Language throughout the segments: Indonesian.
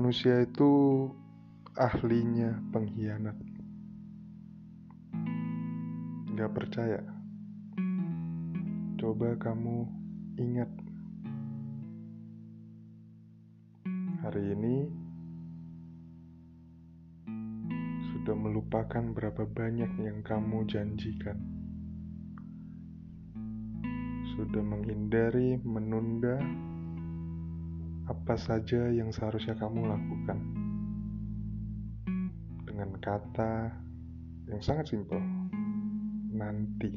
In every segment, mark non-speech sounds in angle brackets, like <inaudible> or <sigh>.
Manusia itu ahlinya pengkhianat. Gak percaya? Coba kamu ingat. Hari ini sudah melupakan berapa banyak yang kamu janjikan. Sudah menghindari, menunda, apa saja yang seharusnya kamu lakukan? Dengan kata yang sangat simpel nanti.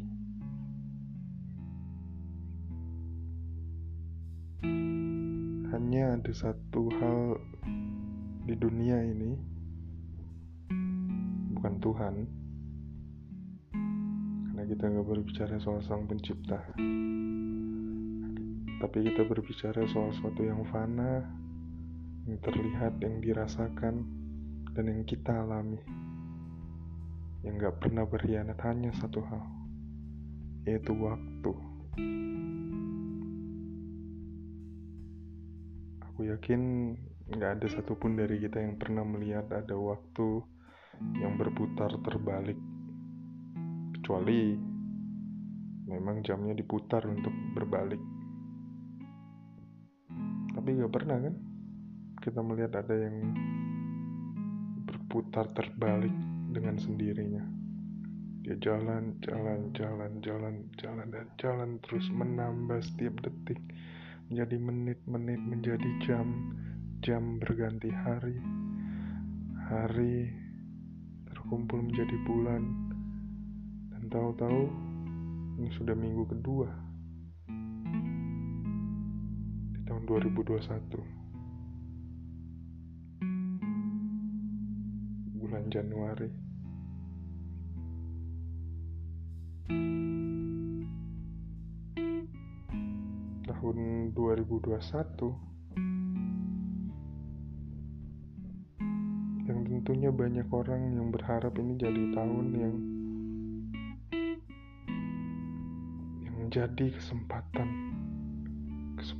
Hanya ada satu hal di dunia ini bukan Tuhan. Karena kita nggak berbicara soal sang pencipta tapi kita berbicara soal sesuatu yang fana, yang terlihat, yang dirasakan, dan yang kita alami. Yang gak pernah berkhianat hanya satu hal, yaitu waktu. Aku yakin gak ada satupun dari kita yang pernah melihat ada waktu yang berputar terbalik. Kecuali memang jamnya diputar untuk berbalik tapi gak pernah kan? Kita melihat ada yang berputar terbalik dengan sendirinya. Dia jalan jalan jalan jalan jalan dan jalan terus menambah setiap detik. Menjadi menit-menit menjadi jam jam berganti hari. Hari terkumpul menjadi bulan. Dan tahu-tahu ini sudah minggu kedua tahun 2021 bulan Januari. Tahun 2021 yang tentunya banyak orang yang berharap ini jadi tahun yang yang jadi kesempatan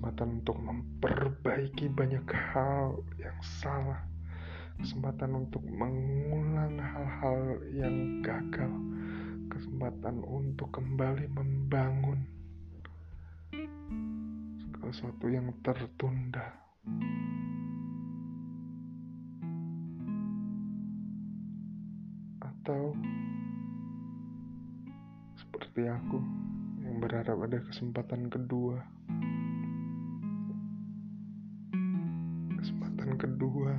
kesempatan untuk memperbaiki banyak hal yang salah, kesempatan untuk mengulang hal-hal yang gagal, kesempatan untuk kembali membangun segala sesuatu yang tertunda. Atau seperti aku yang berharap ada kesempatan kedua. Kedua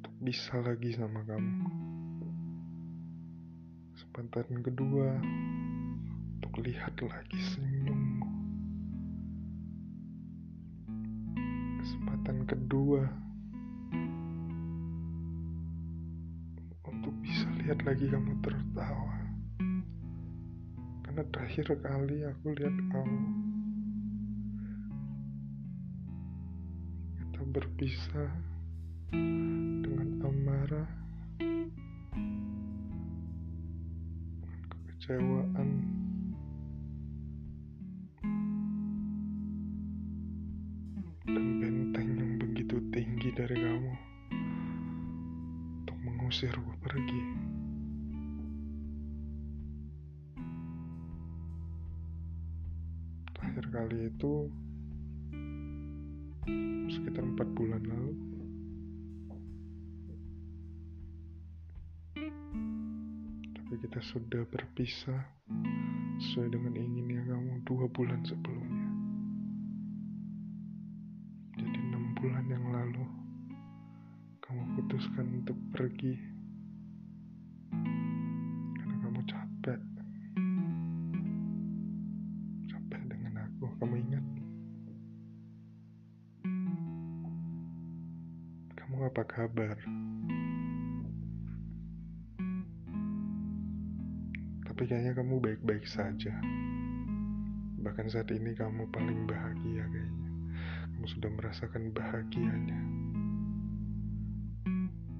untuk bisa lagi sama kamu. Kesempatan kedua untuk lihat lagi senyummu. Kesempatan kedua untuk bisa lihat lagi kamu tertawa. Karena terakhir kali aku lihat kamu berpisah dengan amarah, dengan kekecewaan, dan benteng yang begitu tinggi dari kamu untuk mengusirku pergi. Terakhir kali itu sekitar empat bulan lalu. Tapi kita sudah berpisah sesuai dengan inginnya kamu dua bulan sebelumnya. Jadi enam bulan yang lalu kamu putuskan untuk pergi apa kabar? Tapi kayaknya kamu baik-baik saja. Bahkan saat ini kamu paling bahagia kayaknya. Kamu sudah merasakan bahagianya.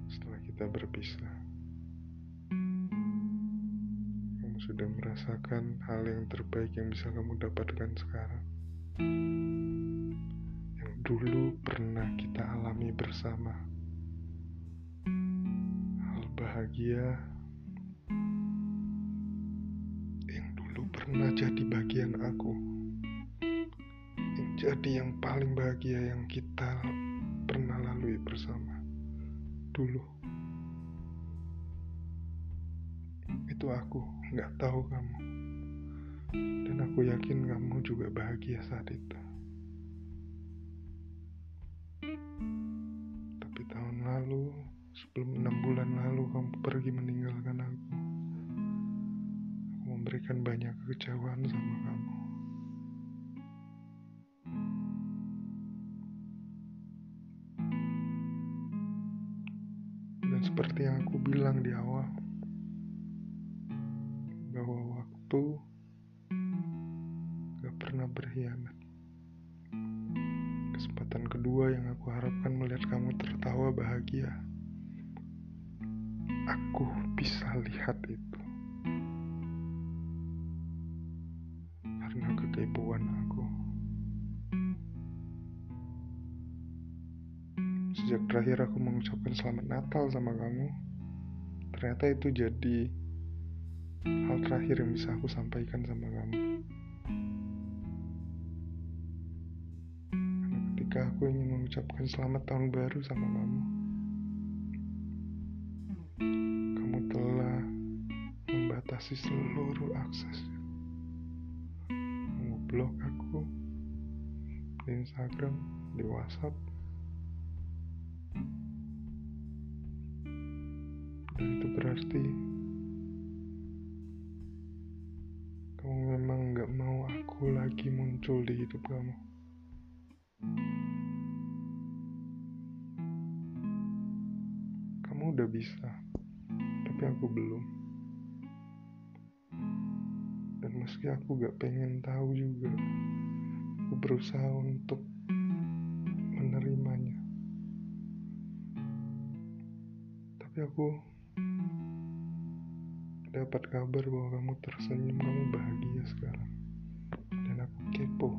Setelah kita berpisah. Kamu sudah merasakan hal yang terbaik yang bisa kamu dapatkan sekarang. Dulu pernah kita alami bersama. Bahagia yang dulu pernah jadi bagian aku. Yang jadi yang paling bahagia yang kita pernah lalui bersama. Dulu. Itu aku, nggak tahu kamu. Dan aku yakin kamu juga bahagia saat itu. lalu, sebelum enam bulan lalu kamu pergi meninggalkan aku. Aku memberikan banyak kekecewaan sama kamu. Dan seperti yang aku bilang di awal, bahwa waktu gak pernah berkhianat kesempatan kedua yang aku harapkan melihat kamu tertawa bahagia. Aku bisa lihat itu. Karena kekepoan aku. Sejak terakhir aku mengucapkan selamat Natal sama kamu, ternyata itu jadi hal terakhir yang bisa aku sampaikan sama kamu. ketika aku ingin mengucapkan selamat tahun baru sama. Kamu membatasi seluruh akses. Kamu blok aku di Instagram, di WhatsApp. Dan itu berarti kamu memang gak mau aku lagi muncul di hidup kamu. Kamu udah bisa, tapi aku belum. Meski aku gak pengen tahu juga, aku berusaha untuk menerimanya. Tapi aku dapat kabar bahwa kamu tersenyum, kamu bahagia sekarang. Dan aku kepo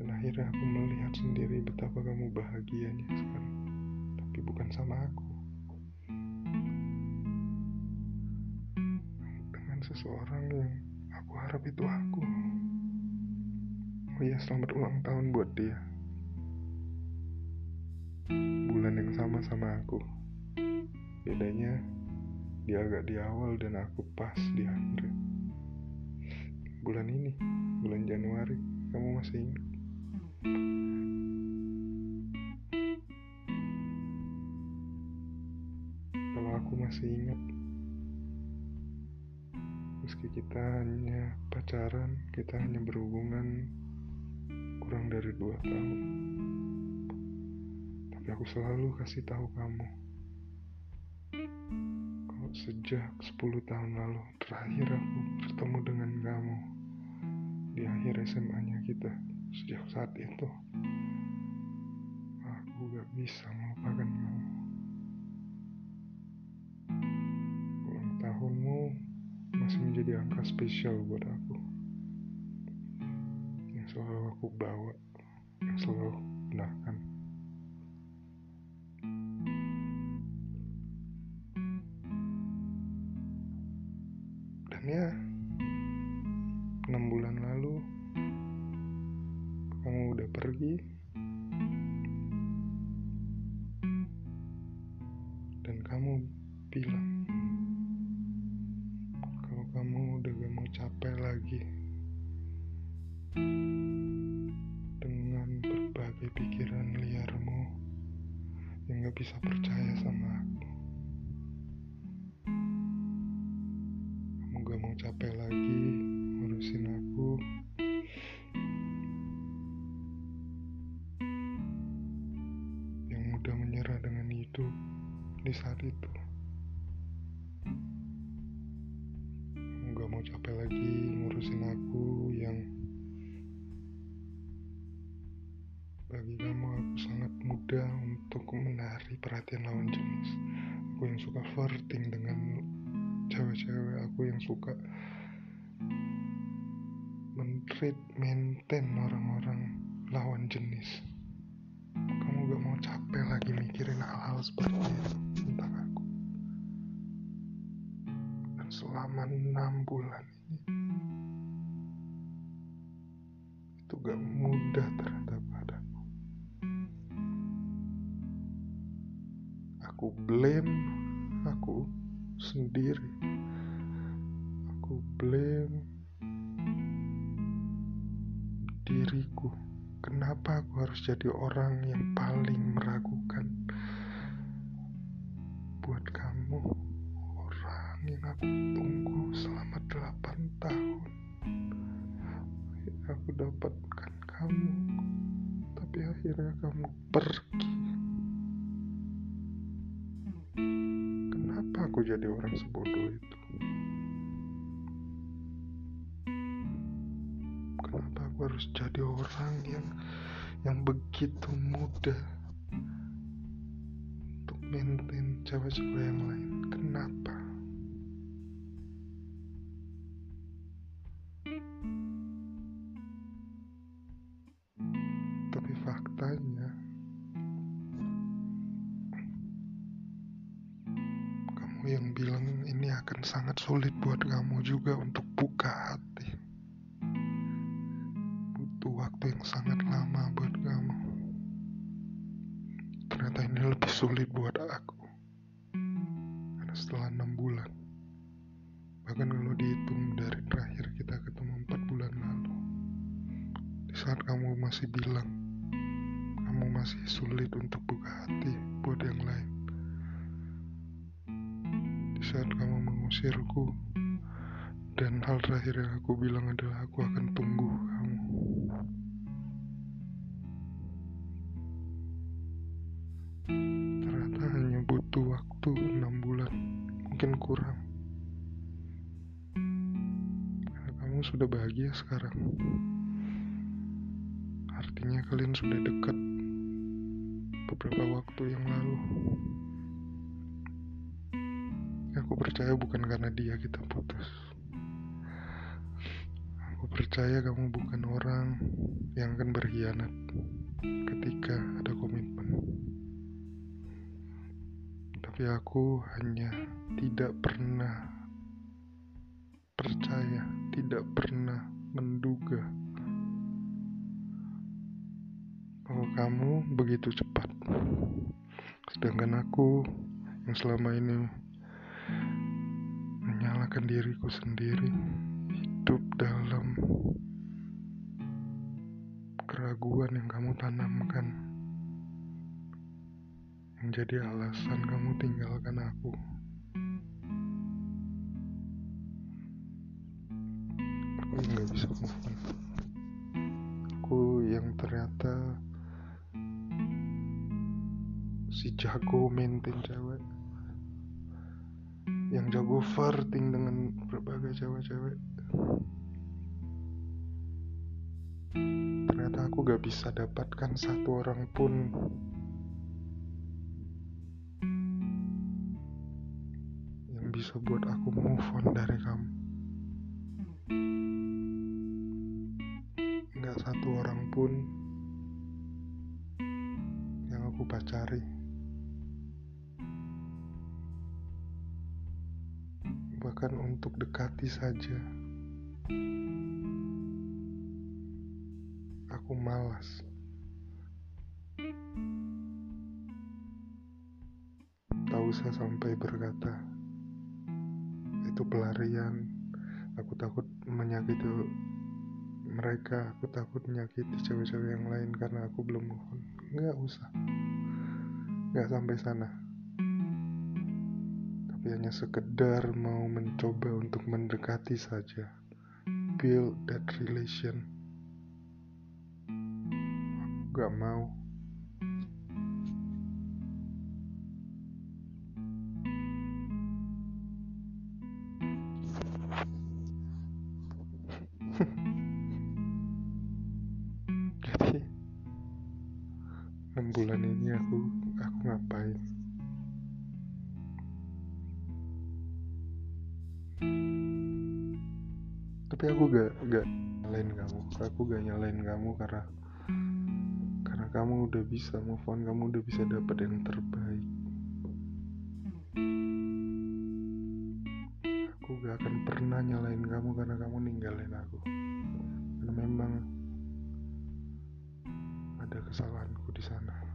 dan akhirnya aku melihat sendiri betapa kamu bahagianya sekarang. Tapi bukan sama aku. Dengan seseorang yang aku harap itu aku. Oh iya, selamat ulang tahun buat dia. Bulan yang sama sama aku. Bedanya dia agak di awal dan aku pas di akhir. Bulan ini, bulan Januari, kamu masih ingat? Kalau aku masih ingat, meski kita hanya pacaran, kita hanya berhubungan kurang dari dua tahun, tapi aku selalu kasih tahu kamu kalau sejak 10 tahun lalu terakhir aku bertemu dengan kamu di akhir SMA-nya kita. Sejak saat itu, aku gak bisa melupakan kamu. Menjadi angka spesial buat aku. Yang selalu aku bawa, yang selalu aku gunakan. Bisa percaya sama jenis. Kamu gak mau capek lagi mikirin hal-hal seperti itu tentang aku. Dan selama enam bulan ini itu gak mudah ternyata padaku. Aku blame aku sendiri. Aku blame harus jadi orang yang paling meragukan buat kamu orang yang aku tunggu selama delapan tahun. Aku dapatkan kamu tapi akhirnya kamu pergi. Kenapa aku jadi orang sebodoh itu? Aku harus jadi orang yang yang begitu mudah untuk maintain cewek-cewek yang lain. Kenapa bahkan kalau dihitung dari terakhir kita ketemu empat bulan lalu, di saat kamu masih bilang kamu masih sulit untuk buka hati buat yang lain. Di saat kamu mengusirku, dan hal terakhir yang aku bilang adalah aku akan tunggu kamu. Sekarang. Artinya kalian sudah dekat beberapa waktu yang lalu. Aku percaya bukan karena dia kita putus. Aku percaya kamu bukan orang yang akan berkhianat ketika ada komitmen. Tapi aku hanya tidak pernah percaya, tidak pernah menduga bahwa kamu begitu cepat. Sedangkan aku yang selama ini menyalahkan diriku sendiri, hidup dalam keraguan yang kamu tanamkan yang jadi alasan kamu tinggalkan aku. On. Aku yang ternyata si jago maintain cewek yang jago flirting dengan berbagai cewek-cewek ternyata aku gak bisa dapatkan satu orang pun saja, aku malas. Tak usah sampai berkata, itu pelarian. Aku takut menyakiti mereka. Aku takut menyakiti cewek-cewek yang lain karena aku belum move on nggak usah. Nggak sampai sana hanya sekedar mau mencoba untuk mendekati saja. Build that relation. Gak mau. <laughs> Enam bulan ini aku aku ngapain tapi aku gak gak nyalain kamu. Aku gak nyalain kamu karena karena kamu udah bisa move on. Kamu udah bisa dapat yang terbaik. Aku gak akan pernah nyalain kamu karena kamu ninggalin aku. Karena memang ada kesalahanku di sana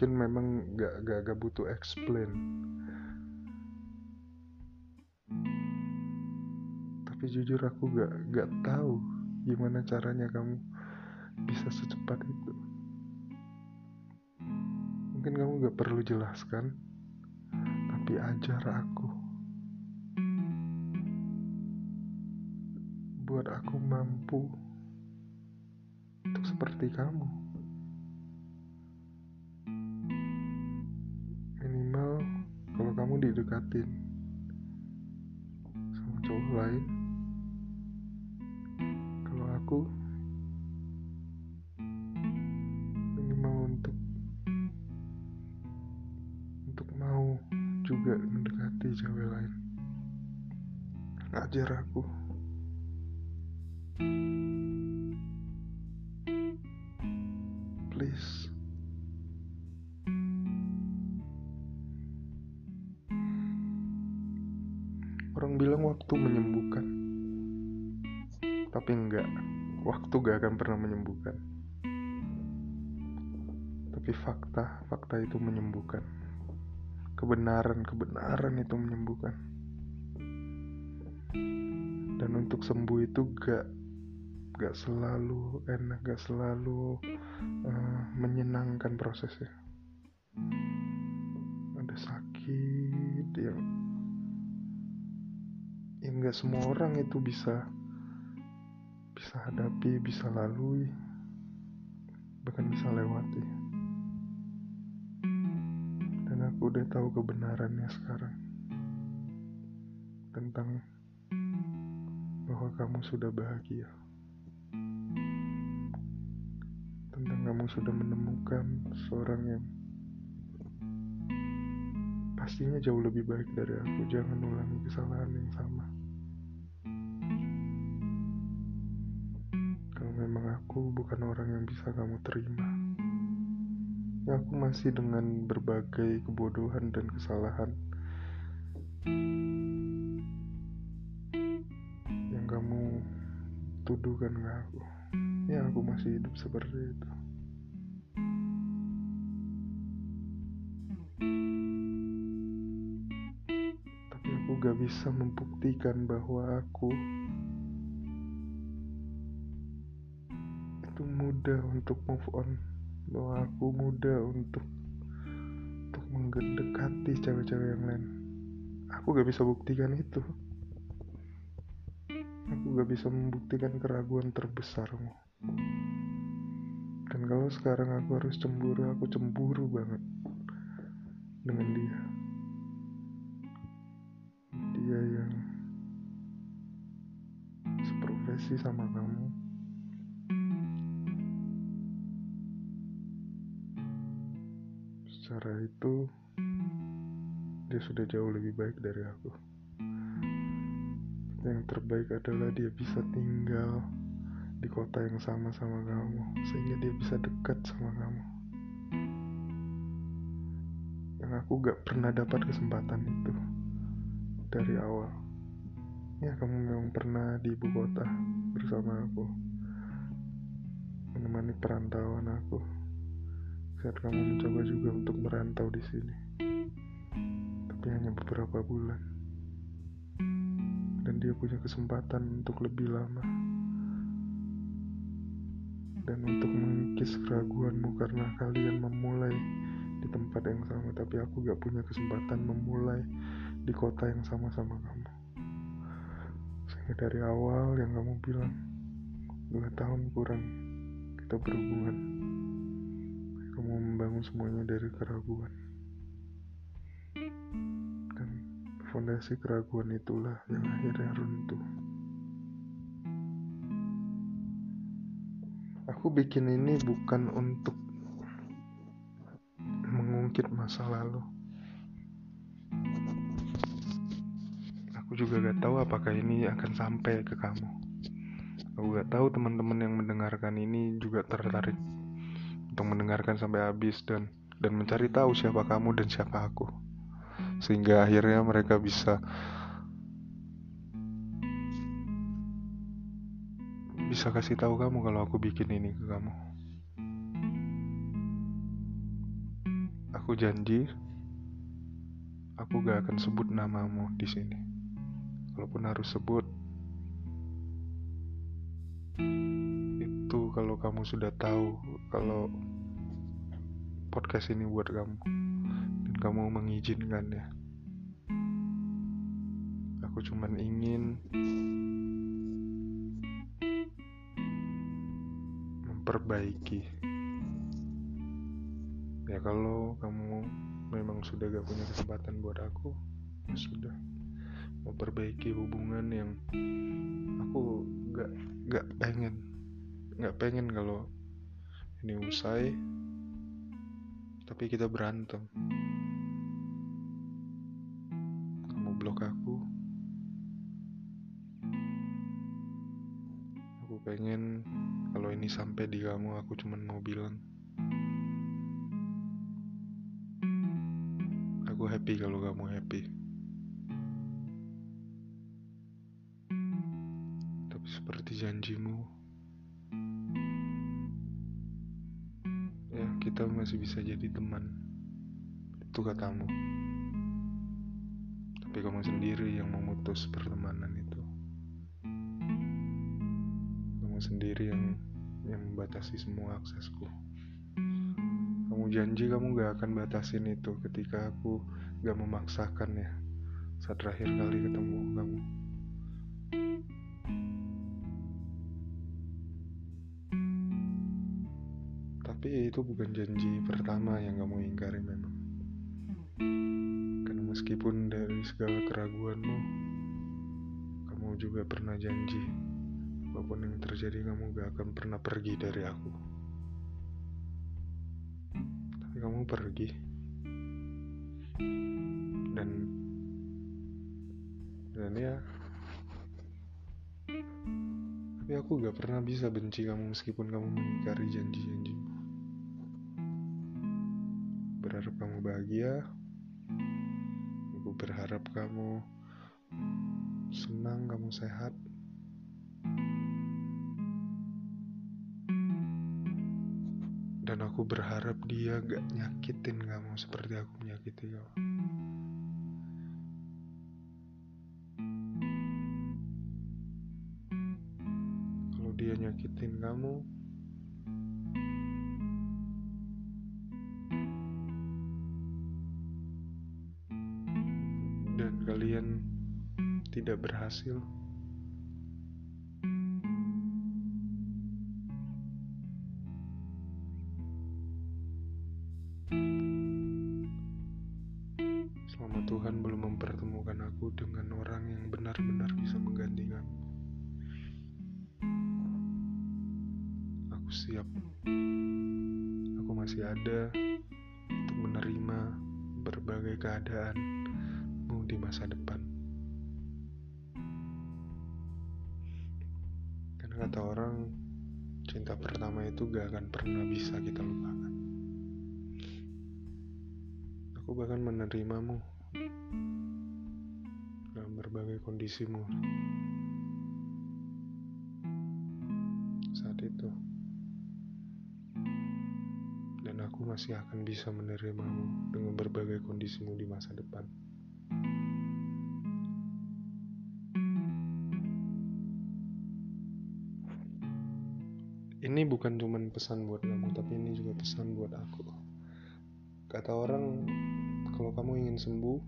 mungkin memang gak gak, gak butuh explain. Tapi jujur aku gak gak tahu gimana caranya kamu bisa secepat itu. Mungkin kamu gak perlu jelaskan tapi ajar aku. Buat aku mampu untuk seperti kamu kamu didekatin sama cowok lain. Kalau aku waktu menyembuhkan. Tapi enggak waktu gak akan pernah menyembuhkan. Tapi fakta fakta itu menyembuhkan. Kebenaran kebenaran itu menyembuhkan. Dan untuk sembuh itu gak gak selalu enak gak selalu uh, menyenangkan prosesnya yang gak semua orang itu bisa bisa hadapi bisa lalui bahkan bisa lewati dan aku udah tahu kebenarannya sekarang tentang bahwa kamu sudah bahagia tentang kamu sudah menemukan seorang yang pastinya jauh lebih baik dari aku. Jangan ulangi kesalahan yang sama. Aku bukan orang yang bisa kamu terima, ya aku masih dengan berbagai kebodohan dan kesalahan yang kamu tuduhkan ke aku. Ya aku masih hidup seperti itu. Tapi aku gak bisa membuktikan bahwa aku mudah untuk move on. Bahwa aku mudah untuk untuk mendekati cewek-cewek yang lain. Aku gak bisa buktikan itu. Aku gak bisa membuktikan keraguan terbesarmu. Dan kalau sekarang aku harus cemburu aku cemburu banget dengan dia. Dia yang seprofesi sama itu dia sudah jauh lebih baik dari aku. Yang terbaik adalah dia bisa tinggal di kota yang sama sama kamu sehingga dia bisa dekat sama kamu. Yang aku gak pernah dapat kesempatan itu dari awal. Ya kamu memang pernah di ibu kota bersama aku menemani perantauan aku saat kamu mencoba juga untuk merantau di sini. Tapi hanya beberapa bulan. Dan dia punya kesempatan untuk lebih lama. Dan untuk mengikis keraguanmu karena kalian memulai di tempat yang sama. Tapi aku gak punya kesempatan memulai di kota yang sama sama kamu. Sehingga dari awal yang kamu bilang dua tahun kurang kita berhubungan kamu membangun semuanya dari keraguan. Dan fondasi keraguan itulah yang akhirnya runtuh. Aku bikin ini bukan untuk mengungkit masa lalu. Aku juga gak tahu apakah ini akan sampai ke kamu. Aku gak tahu teman-teman yang mendengarkan ini juga tertarik untuk mendengarkan sampai habis dan dan mencari tahu siapa kamu dan siapa aku. Sehingga akhirnya mereka bisa bisa kasih tahu kamu kalau aku bikin ini ke kamu. Aku janji aku gak akan sebut namamu di sini. Kalaupun harus sebut itu kalau kamu sudah tahu kalau podcast ini buat kamu. Dan kamu mengizinkan ya aku cuman ingin memperbaiki. Ya kalau kamu memang sudah gak punya kesempatan buat aku ya sudah. Memperbaiki hubungan yang aku gak gak pengen. Gak pengen kalau ini usai tapi kita berantem. Kamu blok aku. Aku pengen kalau ini sampai di kamu aku cuman mau bilang. Aku happy kalau kamu happy. Seperti janjimu kita masih bisa jadi teman? Itu katamu. Tapi kamu sendiri yang memutus pertemanan itu. Kamu sendiri yang yang membatasi semua aksesku. Kamu janji kamu gak akan batasin itu ketika aku gak memaksakan ya. Saat terakhir kali ketemu kamu Tapi itu bukan janji pertama yang kamu ingkari memang. Karena meskipun dari segala keraguanmu, kamu juga pernah janji apa pun yang terjadi kamu gak akan pernah pergi dari aku. Tapi kamu pergi. Dan dan ya tapi aku gak pernah bisa benci kamu meskipun kamu mengingkari janji-janjimu berharap kamu bahagia. Aku berharap kamu senang kamu sehat. Dan aku berharap dia gak nyakitin kamu seperti aku menyakiti kamu. Kalau dia nyakitin kamu berhasil. Selama Tuhan belum mempertemukan aku dengan orang yang benar-benar bisa menggantikan, aku siap. Aku masih ada untuk menerima berbagai keadaan di masa depan. Kata orang, cinta pertama itu gak akan pernah bisa kita lupakan. Aku bahkan menerimamu dalam berbagai kondisimu saat itu. Dan aku masih akan bisa menerimamu dengan berbagai kondisimu di masa depan. Ini bukan cuma pesan buat kamu tapi ini juga pesan buat aku. Kata orang kalau kamu ingin sembuh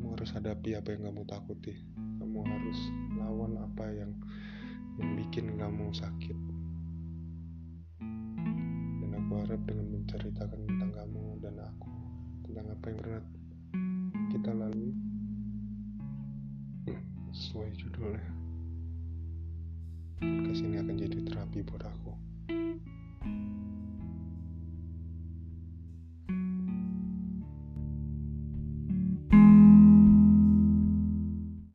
kamu harus hadapi apa yang kamu takuti. Kamu harus lawan apa yang yang bikin kamu sakit. Dan aku harap dengan menceritakan tentang kamu dan aku tentang apa yang pernah kita lalui. Sesuai judulnya podcast ini akan jadi terapi buat aku